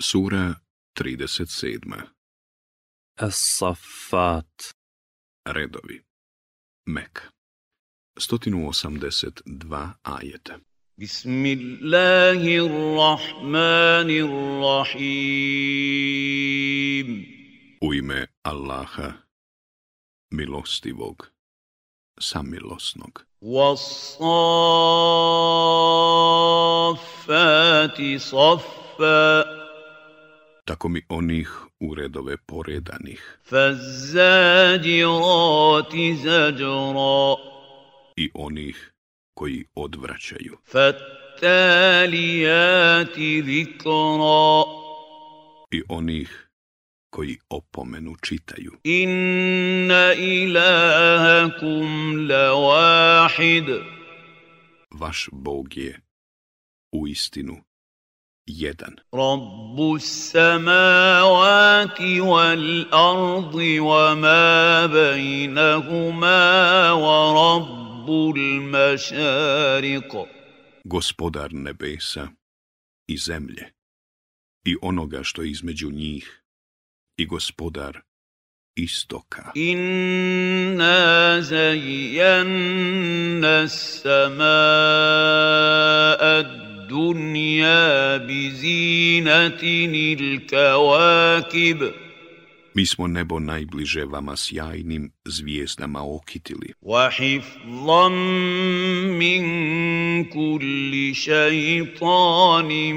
Sura 37 As-Saffat. Redovi. Mek. 182 ajeta. Bismillahirrahmanirrahim. U ime Allaha Milostivog Samilosnog. Was-Saffati saffa tako mi onih u redove poredanih. Fazzadirati zađra. I onih koji odvraćaju. Fattalijati zikra. I onih koji opomenu čitaju. Inna ilahakum la wahid. Vaš Bog je u istinu 1. Rabbu samavati wal ardi wa ma bejnahuma wa rabbu l-mašariqa. Gospodar nebesa i zemlje i onoga što je između njih i gospodar istoka. Inna zajjanna samaad الدنيا بزينة الكواكب Mi smo nebo najbliže vama sjajnim zvijezdama okitili وحفظا من كل شيطان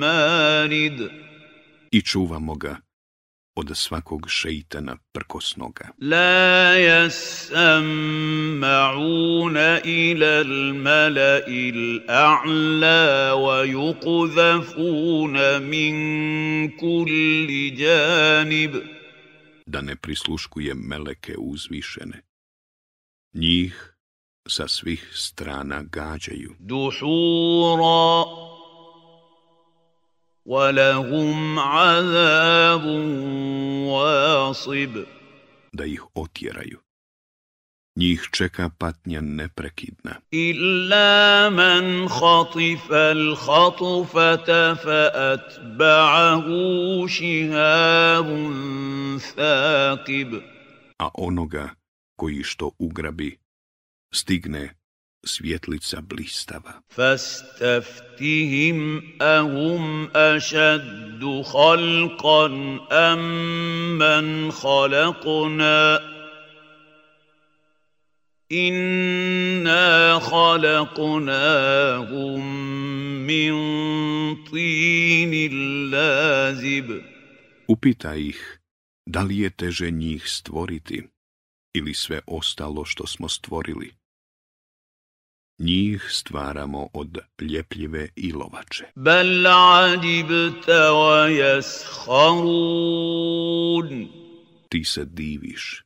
مارد i čuvamo ga od svakog šeitana prkosnoga. La jasamma'una ila l-mala'i a'la wa yuqzafuna min kulli janib. Da ne prisluškuje meleke uzvišene. Njih sa svih strana gađaju. Duhura. ولهم عذاب واصب da ih otjeraju. Njih čeka patnja neprekidna, إلا من خطف الخطفة فأتبعه شهاب ثاقب a onoga koji što ugrabi, stigne svjetlica blistava. Fastaftihim ahum ašaddu halkan amman halakuna. Inna halaqnahum min tinil lazib. Upita ih, da li je teže njih stvoriti ili sve ostalo što smo stvorili? njih stvaramo od ljepljive ilovače. Bel adibte wa jeshalun. Ti se diviš,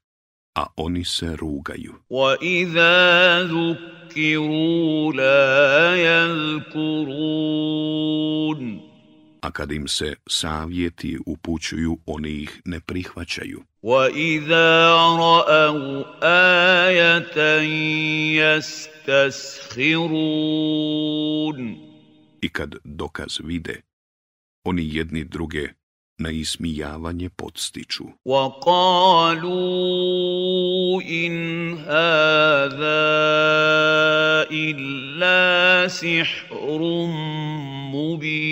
a oni se rugaju. Wa iza zukiru la jelkurun A kad im se savjeti upućuju, oni ih ne prihvaćaju. وإذا رأوا آية يستسخرون I kad dokaz vide, oni jedni druge na ismijavanje podstiču. وقالوا إن هذا إلا سحر مبين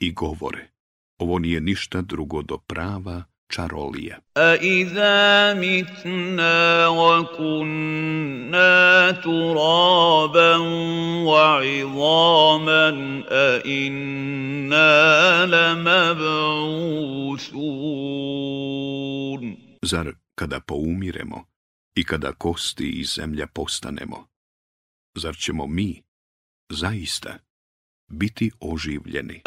i govore. Ovo nije ništa drugo do prava čarolija. A iza mitna wa kunna turaban wa izaman a inna lamabusun. Zar kada poumiremo i kada kosti i zemlja postanemo, zar ćemo mi zaista biti oživljeni.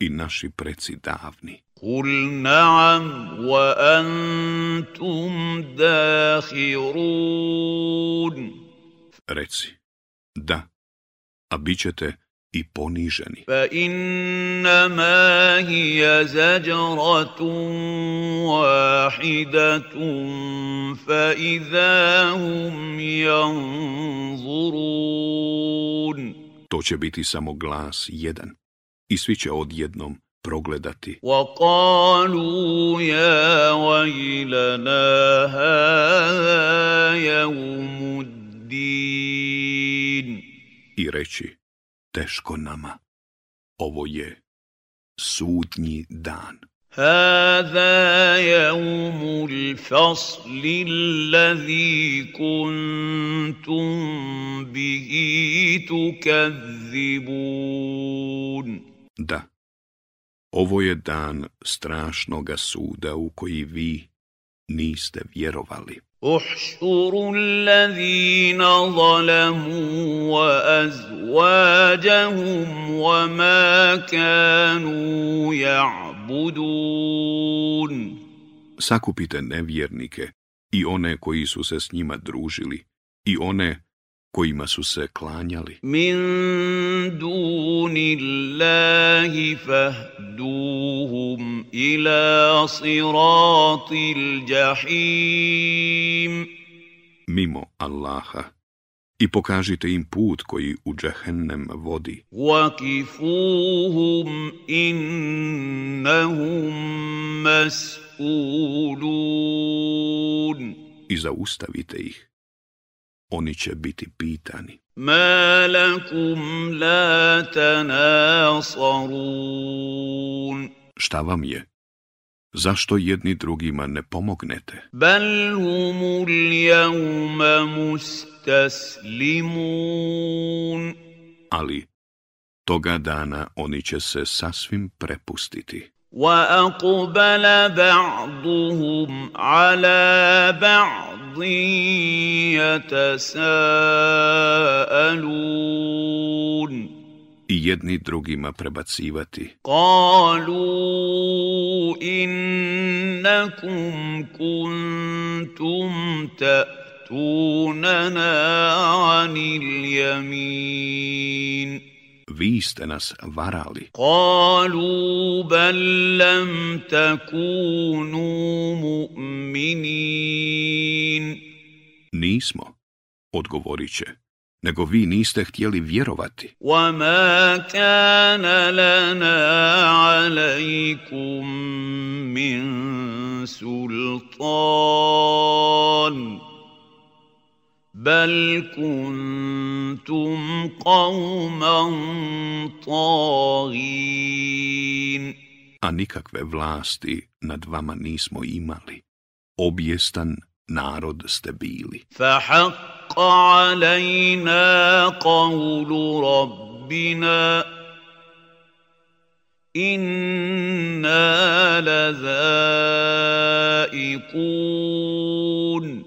I naši preci davni. Kul na'am wa antum dakhirun. Reci, da, a bit ćete i poniženi. فإنما هي زجرة واحدة فإذا هم ينظرون To će biti samo glas jedan i svi će odjednom progledati. وقالوا يا ويلنا هذا يوم الدين I reći, teško nama, ovo je sudnji dan. هذا يوم الفصل الذي كنتم به تكذبون Da, ovo je dan strašnoga suda u koji vi niste vjerovali. احشروا الذين ظلموا وازواجهم وما كانوا يعبدون Sakupite nevjernike i one koji su se s njima družili i one kojima su se klanjali. Min dunillahi fahduhum ila siratil jahim. Mimo Allaha. I pokažite im put koji u džehennem vodi. Wakifuhum innahum mas'ulun. I zaustavite ih oni će biti pitani. Ma lakum la tanasarun. Šta vam je? Zašto jedni drugima ne pomognete? Bal humul jauma mustaslimun. Ali toga dana oni će se sasvim prepustiti. واقبل بعضهم على بعض يتساءلون I jedni drugima prebacivati. قالوا انكم كنتم تاتوننا عن اليمين Vi ste nas varali. قالوا بل لم تكونوا مؤمنين Nismo, odgovorit će, nego vi niste htjeli vjerovati. وما كان لنا عليكم من سلطان بل كنتم قوما طاغين A nikakve vlasti nad vama nismo imali. Objestan narod ste bili. فحق علينا قول ربنا إنا لذائقون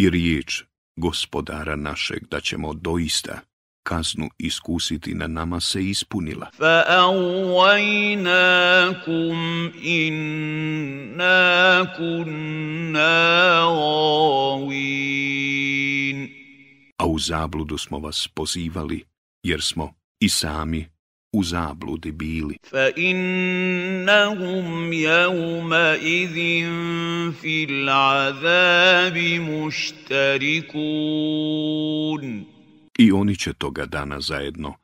I riječ gospodara našeg da ćemo doista kaznu iskusiti na nama se ispunila. فأغويناكم إنا كنا غاوين A u zabludu smo vas pozivali, jer smo i sami u zabludi bili. Fa innahum jevma idhin fil azabi mušterikun. I oni će toga dana zajedno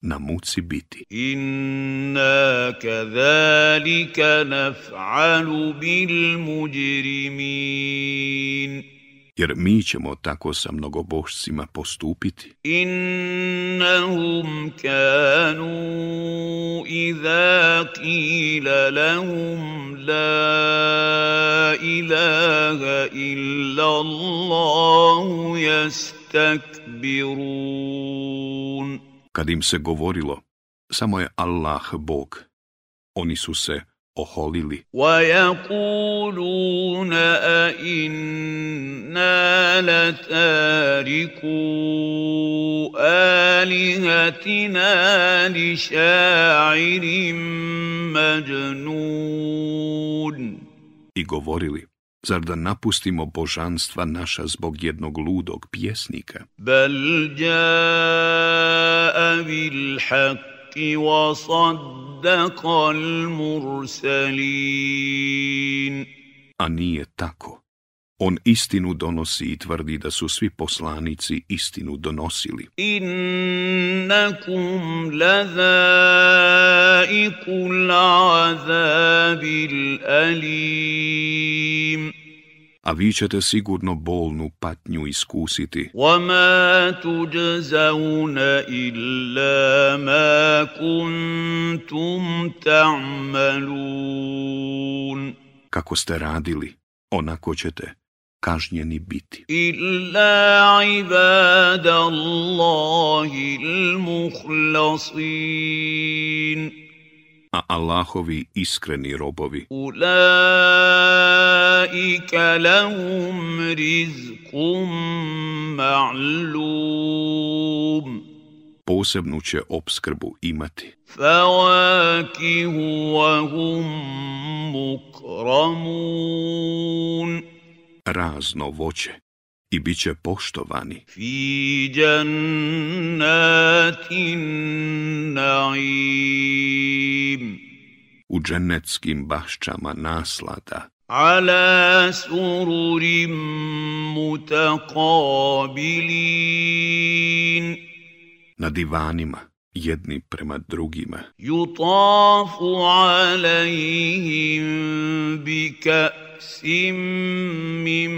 na muci biti. Inna kadhalika naf'alu bil mujrimin jer mi ćemo tako sa mnogobožcima postupiti. Innahum kanu iza kila lahum la ilaha illa Allahu jastakbirun. Kad im se govorilo, samo je Allah Bog, oni su se oholili ويقولون أئنا لتاركو آلهتنا لشاعر مجنون i govorili, Zar da napustimo božanstva naša zbog jednog ludog pjesnika? بل جاء بالحق وصدق المرسلين A nije tako. On istinu donosi i tvrdi da su svi poslanici istinu donosili. إنكم لذائق العذاب الأليم A vi ćete sigurno bolnu patnju iskusiti, وما تجزون إلا ما كنتم تعملون kako ste radili, onako ćete kažnjeni biti. إلا عباد الله المخلصين a Allahovi iskreni robovi. Ulaika lahum rizkum ma'lum. Posebnu će obskrbu imati. Fawakihu wa hum mukramun. Razno voće i bit će poštovani. Fi na'im U džennetskim bašćama naslada. Ala sururim mutakabilin Na divanima jedni prema drugima. Jutafu alaihim bi ka'sim min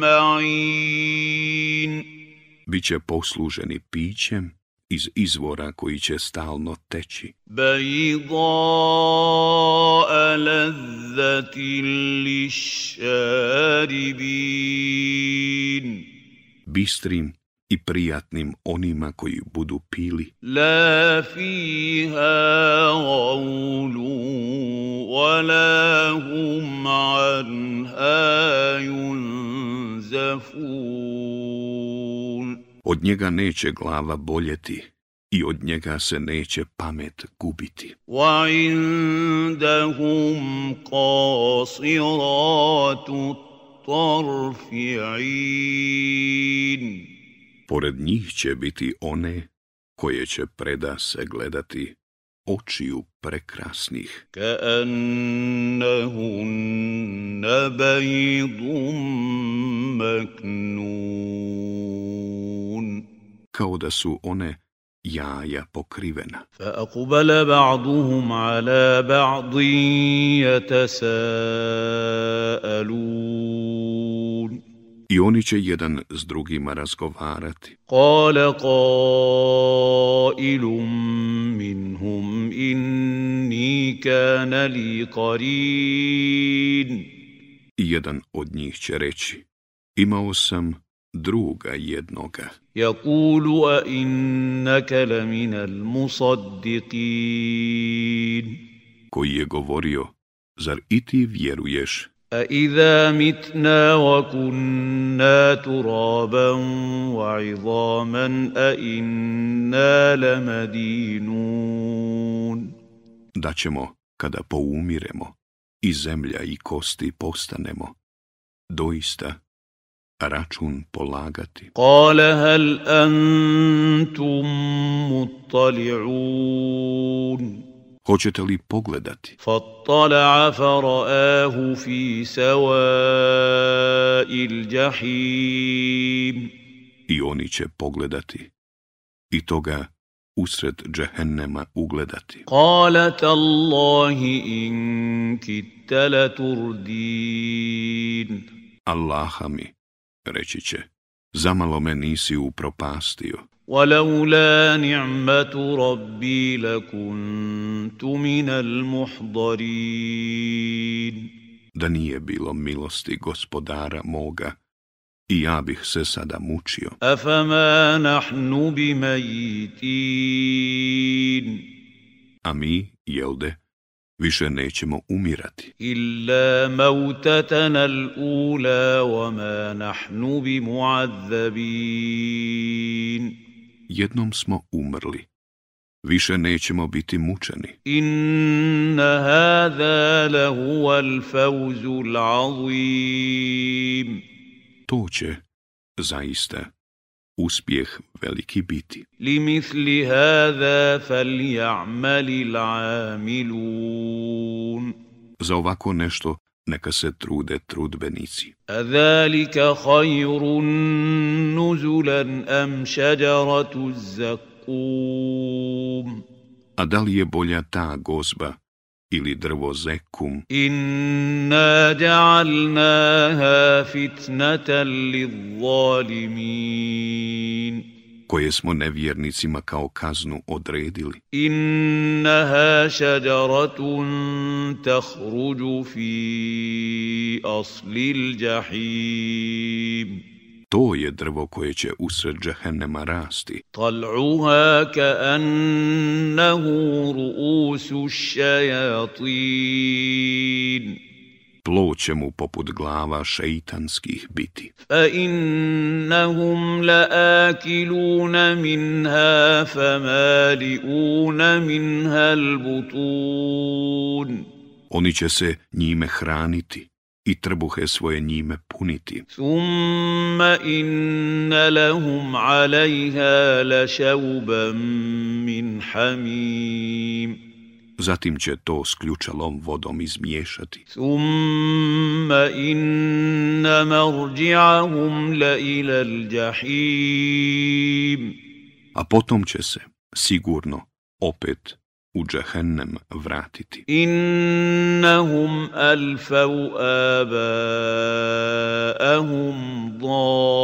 ma'in. Biće posluženi pićem iz izvora koji će stalno teći. Bajda aladzati lišaribin. Bistrim i prijatnim onima koji budu pili. La fiha gaulu, wa la hum anha yunzafun. Od njega neće glava boljeti i od njega se neće pamet gubiti. Wa indahum qasiratu tarfi'in Pored njih će biti one koje će preda se gledati očiju prekrasnih, كأنهن بيض مكنون kao da su one jaja pokrivena. فأقبل بعضهم على بعض يتساءلون i oni će jedan s drugima razgovarati. Kale kailum minhum inni kane li karin. Jedan od njih će reći, imao sam druga jednoga. Jakulu a innaka la minal musaddiqin. Koji je govorio, zar i ti vjeruješ? أإذا متنا وكنا ترابا وعظاما أإنا لمدينون da ćemo, kada poumiremo, i zemlja i kosti postanemo, doista račun polagati. قال هل أنتم مطلعون hoćete li pogledati? Fattala'a fara'ahu fi sawa'il jahim. I oni će pogledati i toga usred džehennema ugledati. Qalat Allahi in kitala turdin. Allaha mi, reći će, zamalo me nisi upropastio. ولولا نعمة ربي لكنت من المحضرين Da nije bilo milosti gospodara moga, i ja bih se sada mučio. أفما نحن بميتين A mi, jelde, više nećemo umirati. إلا موتتنا الأولى وما نحن بمعذبين jednom smo umrli. Više nećemo biti mučeni. Inna hada lahu al-fawzu al-azim. To će zaista uspjeh veliki biti. Li misli hadha falyamali al-amilun. Za ovako nešto neka se trude trudbenici. أذلك خير نزلا أم شجرة الزقوم A da li je bolja ta gozba ili drvo zekum, إنا جعلناها فتنة للظالمين koje smo nevjernicima kao kaznu odredili. Innaha šadaratun tahruđu fi aslil jahim. To je drvo koje će usred džahennema rasti. Tal'uha ka annahu ru'usu šajatin tlo će mu poput glava šeitanskih biti. Fa innahum la akiluna minha famaliuna minha albutun. Oni će se njime hraniti i trbuhe svoje njime puniti. Thumma inna lahum alaiha la šauban min hamim. Zatim će to s ključalom vodom izmiješati. Summa inna marđi'ahum la ilal jahim. A potom će se, sigurno, opet u džahennem vratiti. Innahum alfau abaahum dhalim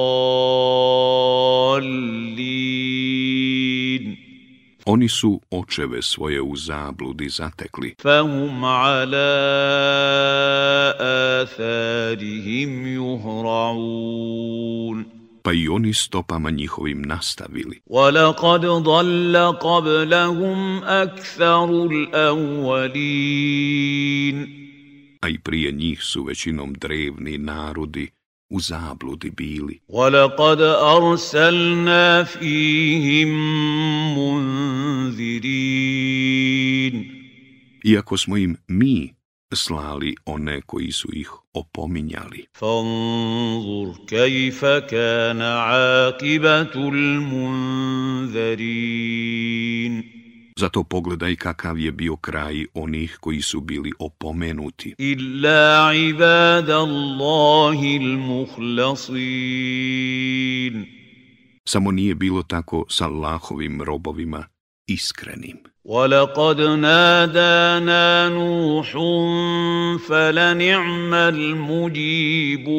Oni su očeve svoje u zabludi zatekli, فهم على آثارهم يهرعون pa i oni stopama njihovim nastavili. ولقد ضل قبلهم أكثر الأولين A i prije njih su većinom drevni narodi u zabludi bili. ولقد أرسلنا فيهم منذرين Iako smo im mi slali one koji su ih opominjali. فانظر كيف كان عاقبة المنذرين Zato pogledaj kakav je bio kraj onih koji su bili opomenuti. إلا عباد الله المخلصين Samo nije bilo tako sa Allahovim robovima iskrenim. ولقد نادانا نوح فلنعم المجيبون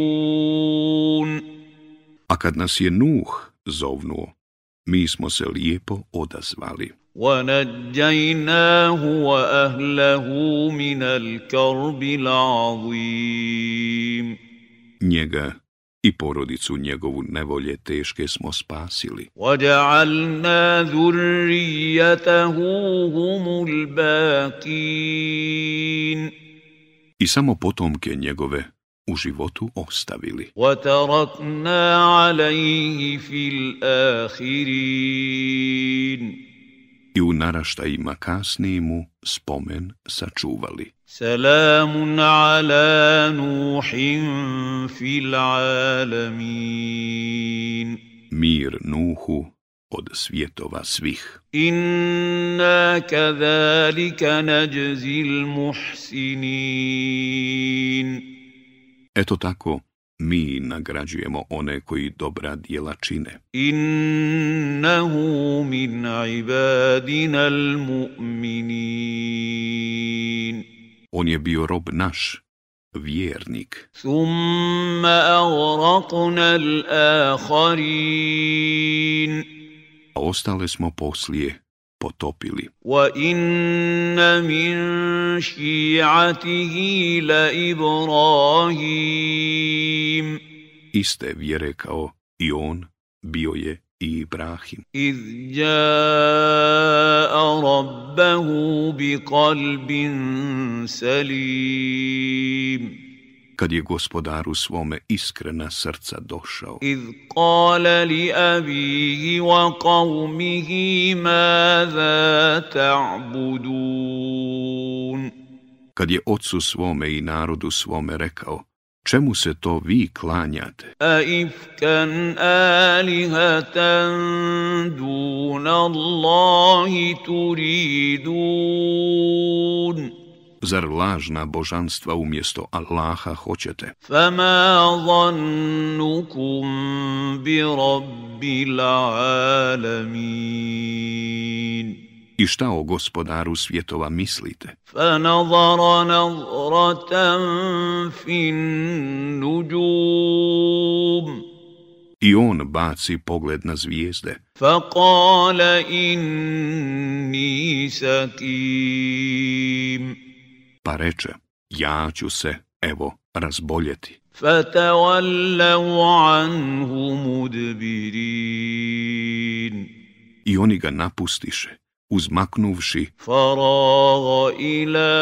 A kad nas je Nuh zovnuo, mi smo se lijepo odazvali. ونجيناه واهله من الكرب العظيم Njega i porodicu njegovu nevolje teške smo spasili. وجعلنا ذريته هم الباقين I samo potomke njegove u životu ostavili. وتركنا عليه في الاخرين i u naraštajima kasnije mu spomen sačuvali. Selamun ala Nuhin fil alamin. Mir Nuhu od svjetova svih. Inna kathalika najzil muhsinin. Eto tako, mi nagrađujemo one koji dobra djela čine. Innahu min ibadina al-mu'minin. On je bio rob naš, vjernik. Thumma agraqna al-akharin. A ostale smo poslije potopili. Wa inna min shi'atihi la Ibrahim. Iste vjere kao i on bio je i Ibrahim. Iz jaa rabbahu bi kalbin salim kad je gospodaru svome iskrena srca došao. Iz kala li abihi wa qavmihi maza ta'budun. Kad je ocu svome i narodu svome rekao, čemu se to vi klanjate? A ifkan alihatan duna Allahi turidun. Zar lažna božanstva umjesto Allaha hoćete? Fama zannukum bi rabbil alamin. I šta o gospodaru svjetova mislite? Fanazara nazratan fin nuđum. I on baci pogled na zvijezde. Faqala inni sakim pa reče, ja ću se, evo, razboljeti. فتولوا عنه مدبرين I oni ga napustiše, uzmaknuvši, فراغ إلى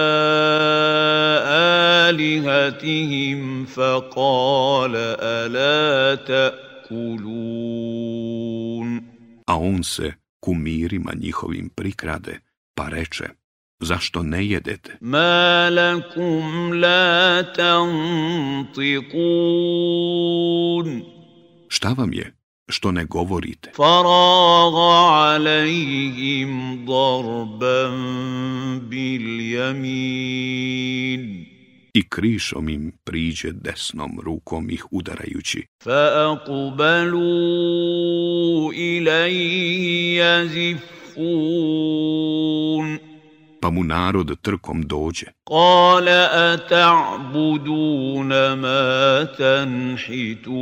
آلهتهم فقال ألا تأكلون a on se kumirima njihovim prikrade, pa reče, zašto ne jedete? Ma lakum la tantikun. Šta vam je? što ne govorite. Faraga alejhim darban bil jamin. I krišom im priđe desnom rukom ih udarajući. Fa akubalu ilaj jazifun pa mu narod trkom dođe. Kale a ta'buduna ma tanhitun.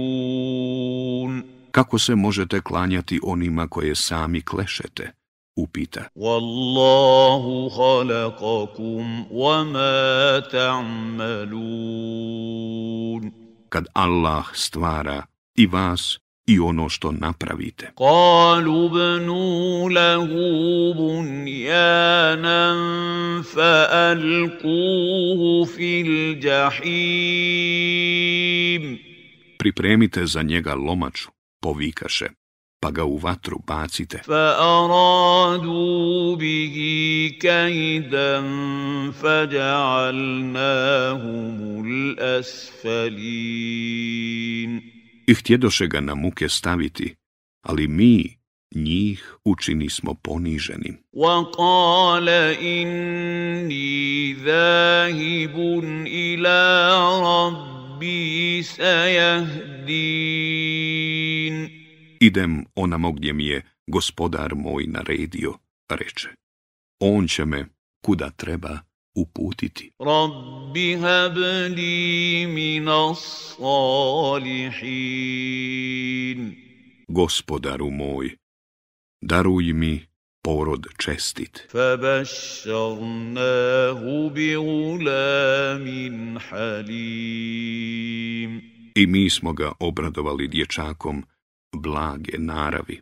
Kako se možete klanjati onima koje sami klešete? Upita. Wallahu halakakum wa ma ta'malun. Kad Allah stvara i vas i ono što napravite. Kalu bnu lehu bunjanan fa alkuhu fil jahim. Pripremite za njega lomaču, povikaše, pa ga u vatru bacite. Fa aradu bihi kajdan fa asfalin I htjedoše ga na muke staviti, ali mi njih učini smo poniženim. وقال إني ذاهب إلى ربي سيهدين Idem onamo gdje mi je gospodar moj naredio, reče. On će me, kuda treba, uputiti. Rabbi habli minas salihin. Gospodaru moj, daruj mi porod čestit. Fabashsharnahu bi ulamin halim. I mi smo ga obradovali dječakom blage naravi.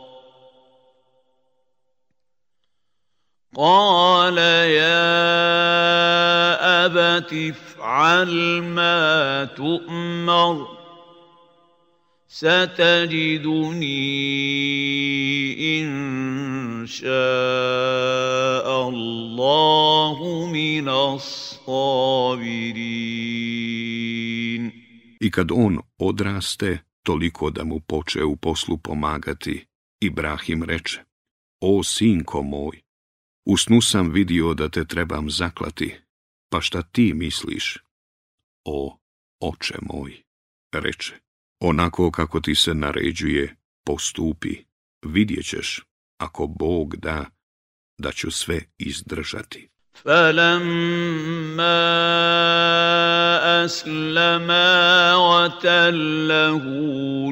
قال يا أبت افعل ما تؤمر ستجدني إن شاء الله من الصابرين I kad on odraste, toliko da mu poče u poslu pomagati, Ibrahim reče, O sinko moj, u snu sam vidio da te trebam zaklati, pa šta ti misliš? O, oče moj, reče, onako kako ti se naređuje, postupi, vidjet ćeš, ako Bog da, da ću sve izdržati. فلما أسلما وتله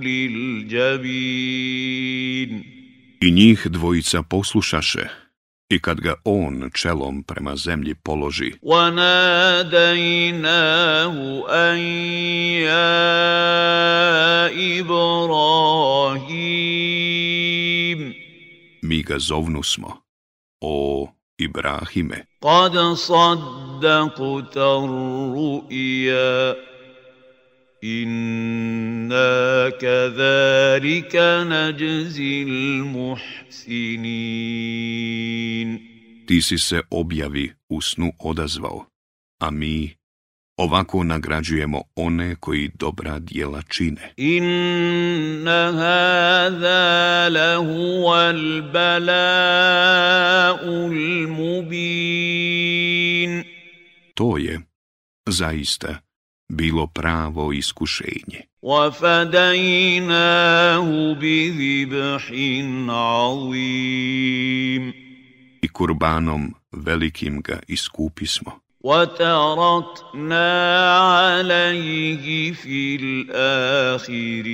للجبين I njih dvojica poslušaše, i kad ga on čelom prema zemlji položi, وناديناه أن يا إبراهيم mi ga zovnu smo, o Ibrahime, قد صدقت الرؤيا Inna kathalika najzil muhsinin. Ti si se objavi u snu odazvao, a mi ovako nagrađujemo one koji dobra dijela čine. Inna hada lahu al-bala'ul mubin. To je, zaista, bilo pravo iskušenje. وفديناه بذبح عظيم I kurbanom velikim ga iskupismo. وتركنا عليه في الآخرين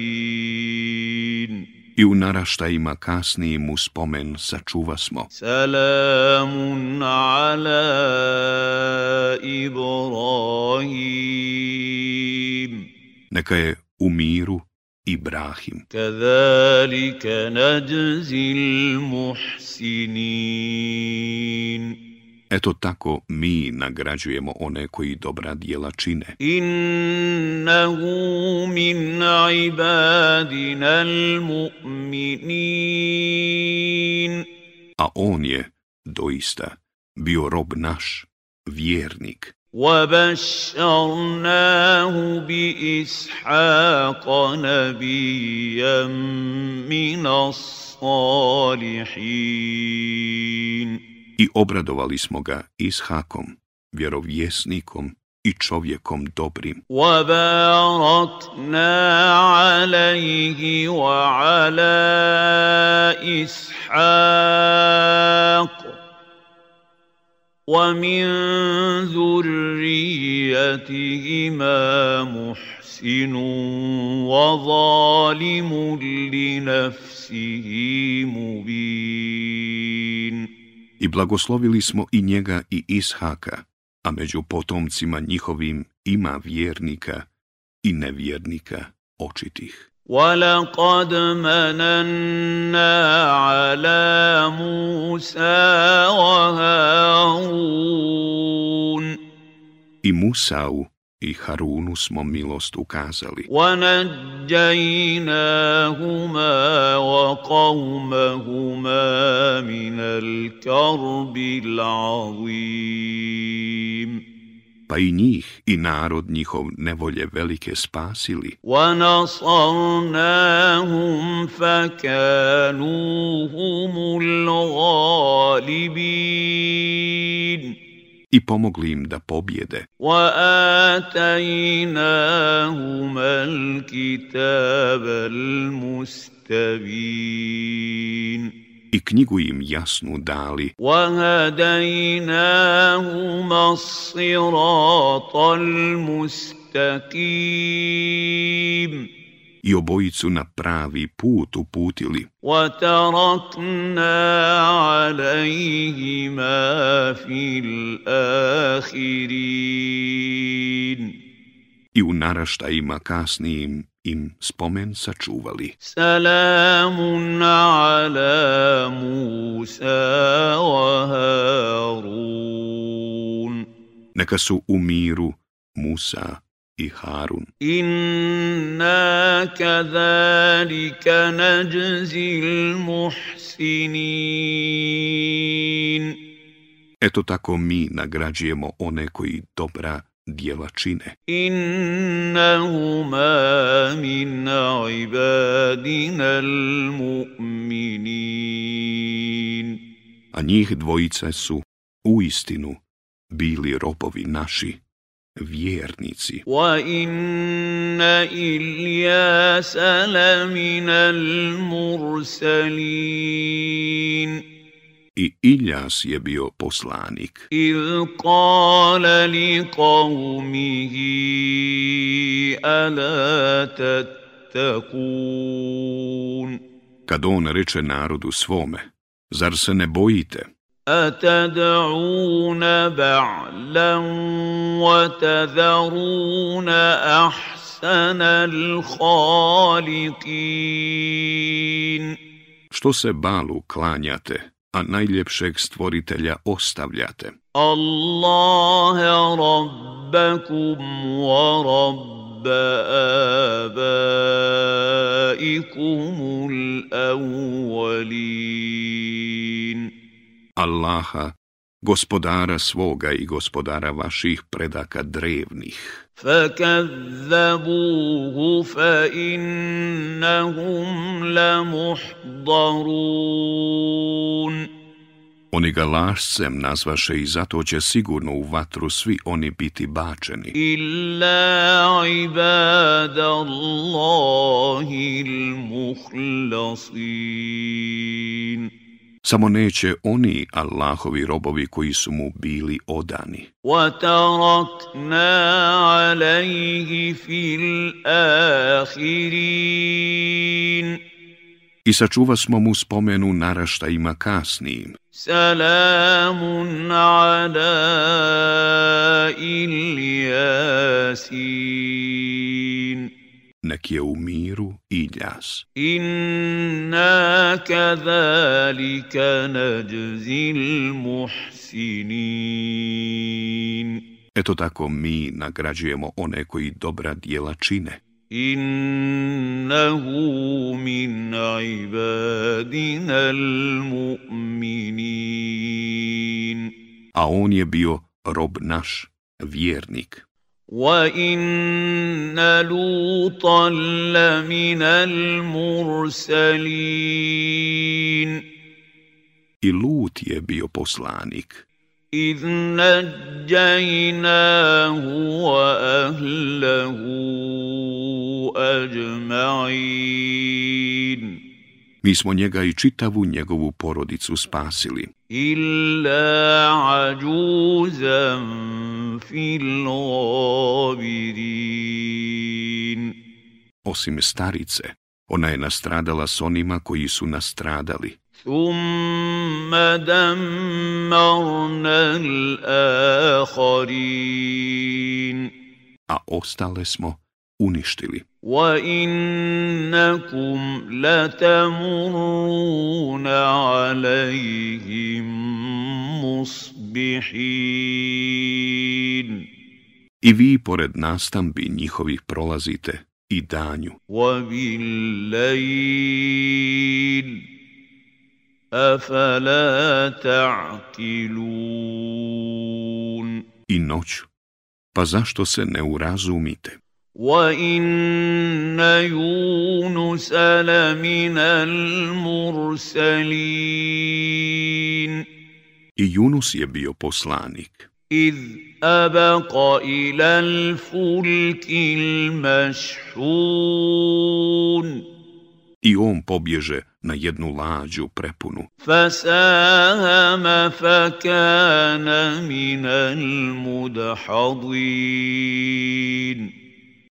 i u naraštajima kasnijim uspomen spomen sačuva smo. Salamun ala Ibrahim. Neka je u miru Ibrahim. Kazalika najzil muhsinin. Eto tako mi nagrađujemo one koji dobra dijela čine. إنه من عبادنا المؤمنين A on je, doista, bio rob naš, vjernik. وبشرناه بإسحاق نبيا من الصالحين I obradovali smo ga Ishakom, vjerovjesnikom i čovjekom dobrim. وباركنا عليه وعلى إسحاق ومن ذريتهما محسن وظالم لنفسه مبين I blagoslovili smo i njega i Ishaka, a među potomcima njihovim ima vjernika i nevjernika očitih. ولقد مننا على موسى وهارون I Musau i Harunu smo milost ukazali. ونجيناهما وقومهما من الكرب العظيم Pa i njih i narod njihov nevolje velike spasili. ونصرناهم فكانوا هم الغالبين I pomogli im da pobjede. وآتيناهما الكتاب المستبين I knjigu im jasnu dali. وهديناهما الصراط المستقيم I obojicu na pravi put uputili. وتركنا عليهما في الآخرين I u naraštajima kasnijim im spomen sačuvali. سلام على موسى وهارون Neka su u miru Musa i Harun. Inna kazalika najzil muhsinin. Eto tako mi nagrađujemo one koji dobra djela čine. Inna huma min ibadina almu'minin. A njih dvojice su u istinu bili robovi naši vjernici. Wa inna Ilyasa la mursalin. I Iljas je bio poslanik. Il kala li qawmihi ala tattakun. Kad on reče narodu svome, zar se ne bojite? أتدعون بعلا وتذرون أحسن الخالقين Što se balu klanjate, a najljepšeg stvoritelja ostavljate? الله ربكم ورب آبائكم الأولين Allaha, gospodara svoga i gospodara vaših predaka drevnih. فكذبوه فإنهم لمحضرون Oni ga lašcem nazvaše i zato će sigurno u vatru svi oni biti bačeni. إلا عباد الله المخلصين Samo neće oni Allahovi robovi koji su mu bili odani. وتركنا عليه في الآخرين I sačuva smo mu spomenu naraštajima kasnijim. سلام على الياسين nek je u miru i ljas. Inna kazalika nađzil muhsinin. Eto tako mi nagrađujemo one koji dobra dijela čine. Innahu min ibadina mu'minin. A on je bio rob naš, vjernik. وإن لوطا لمن المرسلين I Lut je bio poslanik. إذ نجيناه وأهله أجمعين Mi smo njega i čitavu njegovu porodicu spasili. Illa ađuzam fil obirin. Osim starice, ona je nastradala s onima koji su nastradali. Thumma dammarna l'akharin. A ostale smo uništili. وإنكم لتمرون عليهم مصبحين I vi, pored nastambi njihovih, prolazite i danju. وبالليل أفلا تعقلون I noću. Pa zašto se ne urazumite? وإن يونس لمن المرسلين I Junus je bio poslanik. إذ أبق إلى الفلك المشحون I on pobježe na jednu lađu prepunu. فساهم فكان من المدحضين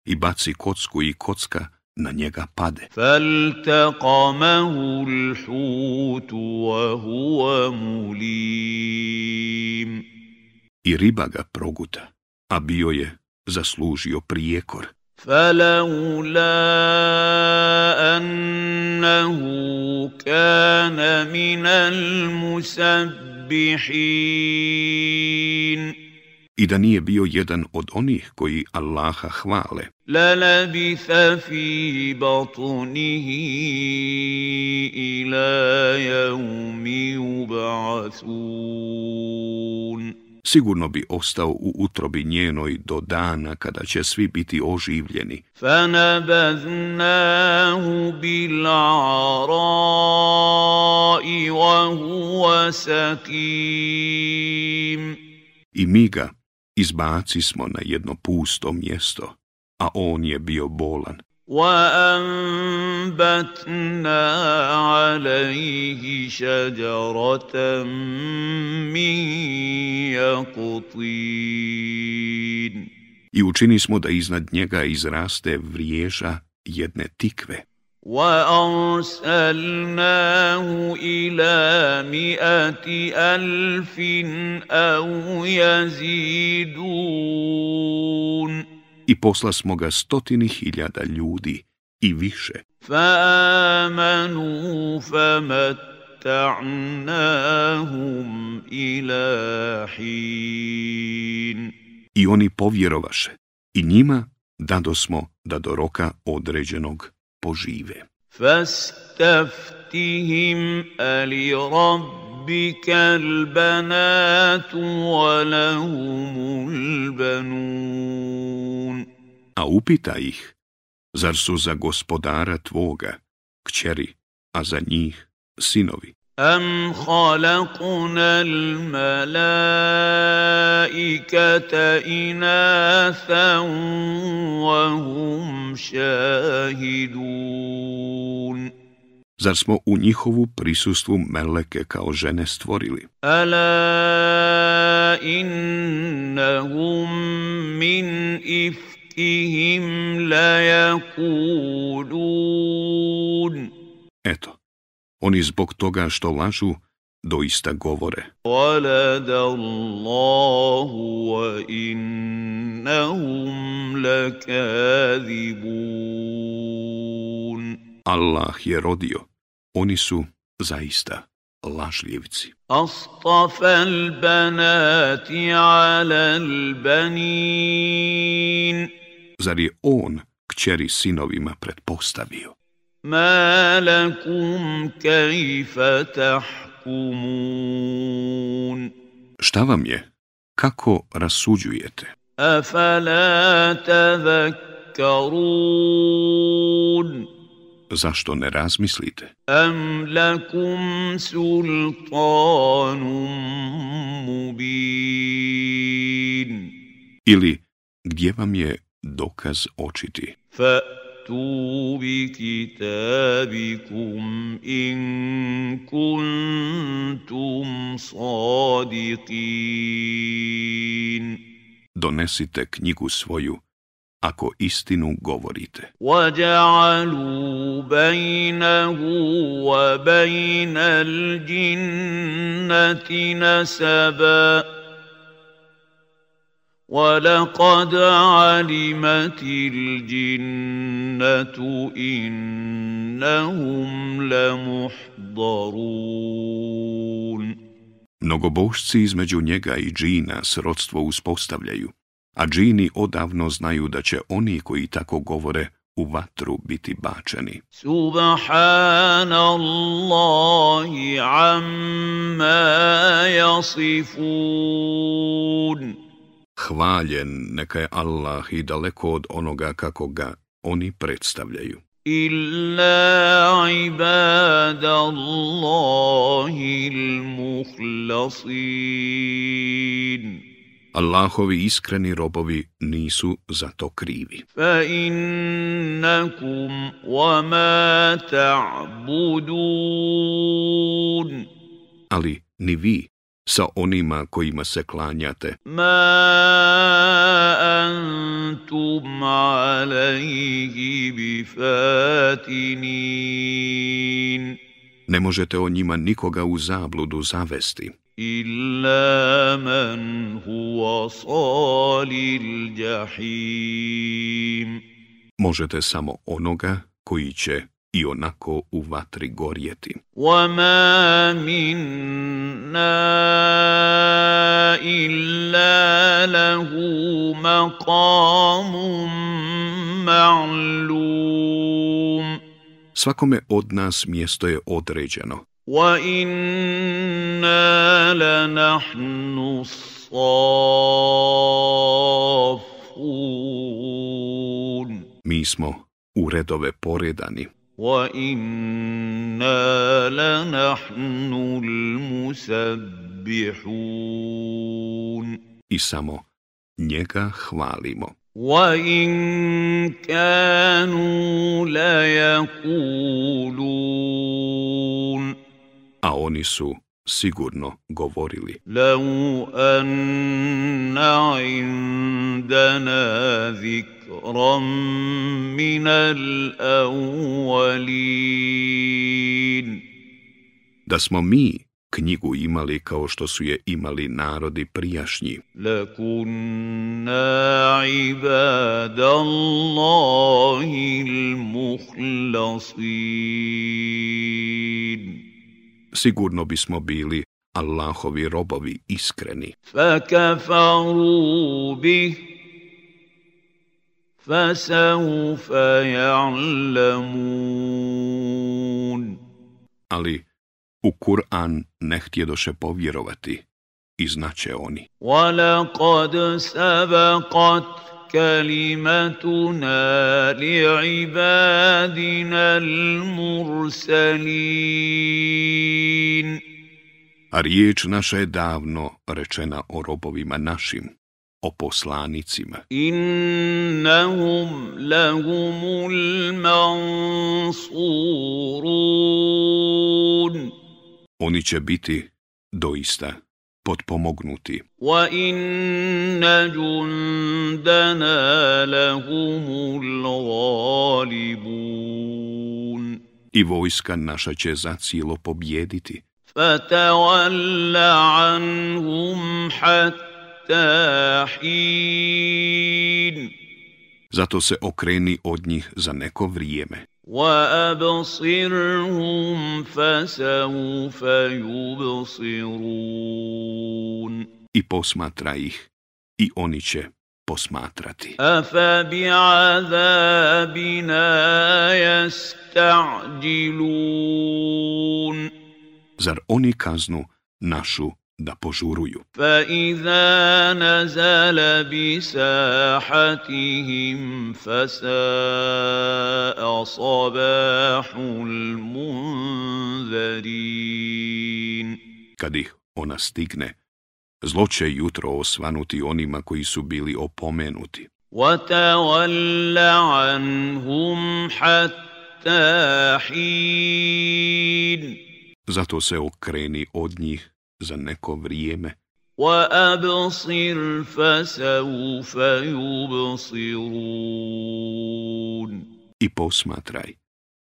I baci kocku i kocka na njega pade. فالتقمه الحوت وهو مليم I riba ga proguta, a bio je zaslužio prijekor. فلولا أنه كان من المسبحين i da nije bio jedan od onih koji Allaha hvale. La labitha fi batunihi ila jaumi ubaathun. Sigurno bi ostao u utrobi njenoj do dana kada će svi biti oživljeni. Fanabaznahu bil arai wa huwa sakim. I mi ga izbaci smo na jedno pusto mjesto, a on je bio bolan. وأنبتنا عليه شجرة من يقطين I učini smo da iznad njega izraste vriježa jedne tikve. وأرسلناه إلى مئة ألف أو يزيدون I posla smo ga stotini hiljada ljudi i više. فآمنوا فمتعناهم إلى حين I oni povjerovaše. I njima dadosmo da do roka određenog požive. Fastaftihim ali rabbika albanatu walahumul banun. A upita ih, zar su za gospodara tvoga, kćeri, a za njih sinovi? أم خلقنا الملائكة إناثا وهم شاهدون Zar smo u njihovu prisustvu meleke kao žene stvorili? ألا إنهم من إفكهم ليقولون Eto, Oni zbog toga što lažu, doista govore. Allah je rodio. Oni su zaista lažljivci. Astafa al-banati ala al-banin. Zar je on kćeri sinovima pretpostavio? ما لكم كيف تحكمون Šta vam je? Kako rasuđujete? أفلا تذكرون Zašto ne razmislite? أم لكم سلطان مبين Ili gdje vam je dokaz očiti? فأتوا بكتابكم إن كنتم صادقين Donesite knjigu svoju, ako istinu govorite. وجعلوا بينه وبين الجنة نسبا ولقد علمت الجنة إنهم لمحضرون Mnogobošci između njega i džina srodstvo uspostavljaju, a džini odavno znaju da će oni koji tako govore u vatru biti bačeni. سبحان الله عما يصفون hvaljen neka je Allah i daleko od onoga kako ga oni predstavljaju. Illa ibadallahi l-muhlasin. Allahovi iskreni robovi nisu za to krivi. Fa innakum wa ma ta'budun. Ali ni vi sa onima kojima se klanjate. Ma antum alaihi bifatinin. Ne možete o njima nikoga u zabludu zavesti. Illa man huwa salil jahim. Možete samo onoga koji će i onako u vatri gorjeti. وما منا إلا له مقام معلوم Svakome od nas mjesto je određeno, وإنا لنحن الصافون mi smo u redove poredani, وإنا لنحن المسبحون i samo njega hvalimo. وإن كانوا ليقولون A oni su sigurno govorili. Lau anna indana zikram minal awalin. Da smo mi knjigu imali kao što su je imali narodi prijašnji. Lakunna ibadallahi l-muhlasin sigurno bismo bili Allahovi robovi iskreni. Fakafaru bih, fasaufa ja'lamun. Ali u Kur'an ne htjedoše povjerovati i znaće oni. Walakad sabakat كلمتنا لعبادنا المرسلين A riječ naša je davno rečena o robovima našim, o poslanicima. إنهم لهم المنصورون Oni će biti doista potpomognuti. Wa inna jundana lahumul ghalibun. I vojska naša će za cilo pobjediti. Fatawalla anhum hatta hin. Zato se okreni od njih za neko vrijeme. وأبصرهم فسوف يبصرون I posmatra ih. I oni će posmatrati. أفبعذابنا يستعجلون Zar oni kaznu našu da požuruju? فإذا نزل بساحتهم فساء صباح المنذرين Kad ih ona stigne, zlo će jutro osvanuti onima koji su bili opomenuti. وتول عنهم حتى حين Zato se okreni od njih za neko vrijeme وأبصر فسوف يبصرون i posmatraj.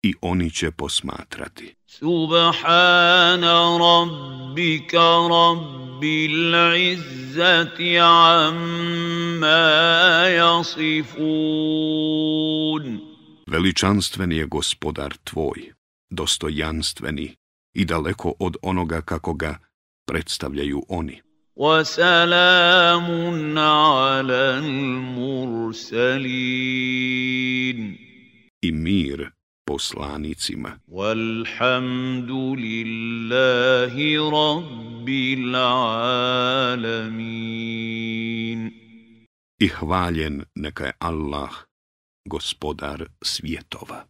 I oni će posmatrati. سبحان ربك رب العزة عما يصفون Veličanstven je gospodar tvoj, dostojanstveni i daleko od onoga kako ga predstavljaju oni. وسلام على المرسلين I mir poslanicima. والحمد لله رب العالمين I hvaljen neka je Allah, gospodar svjetova.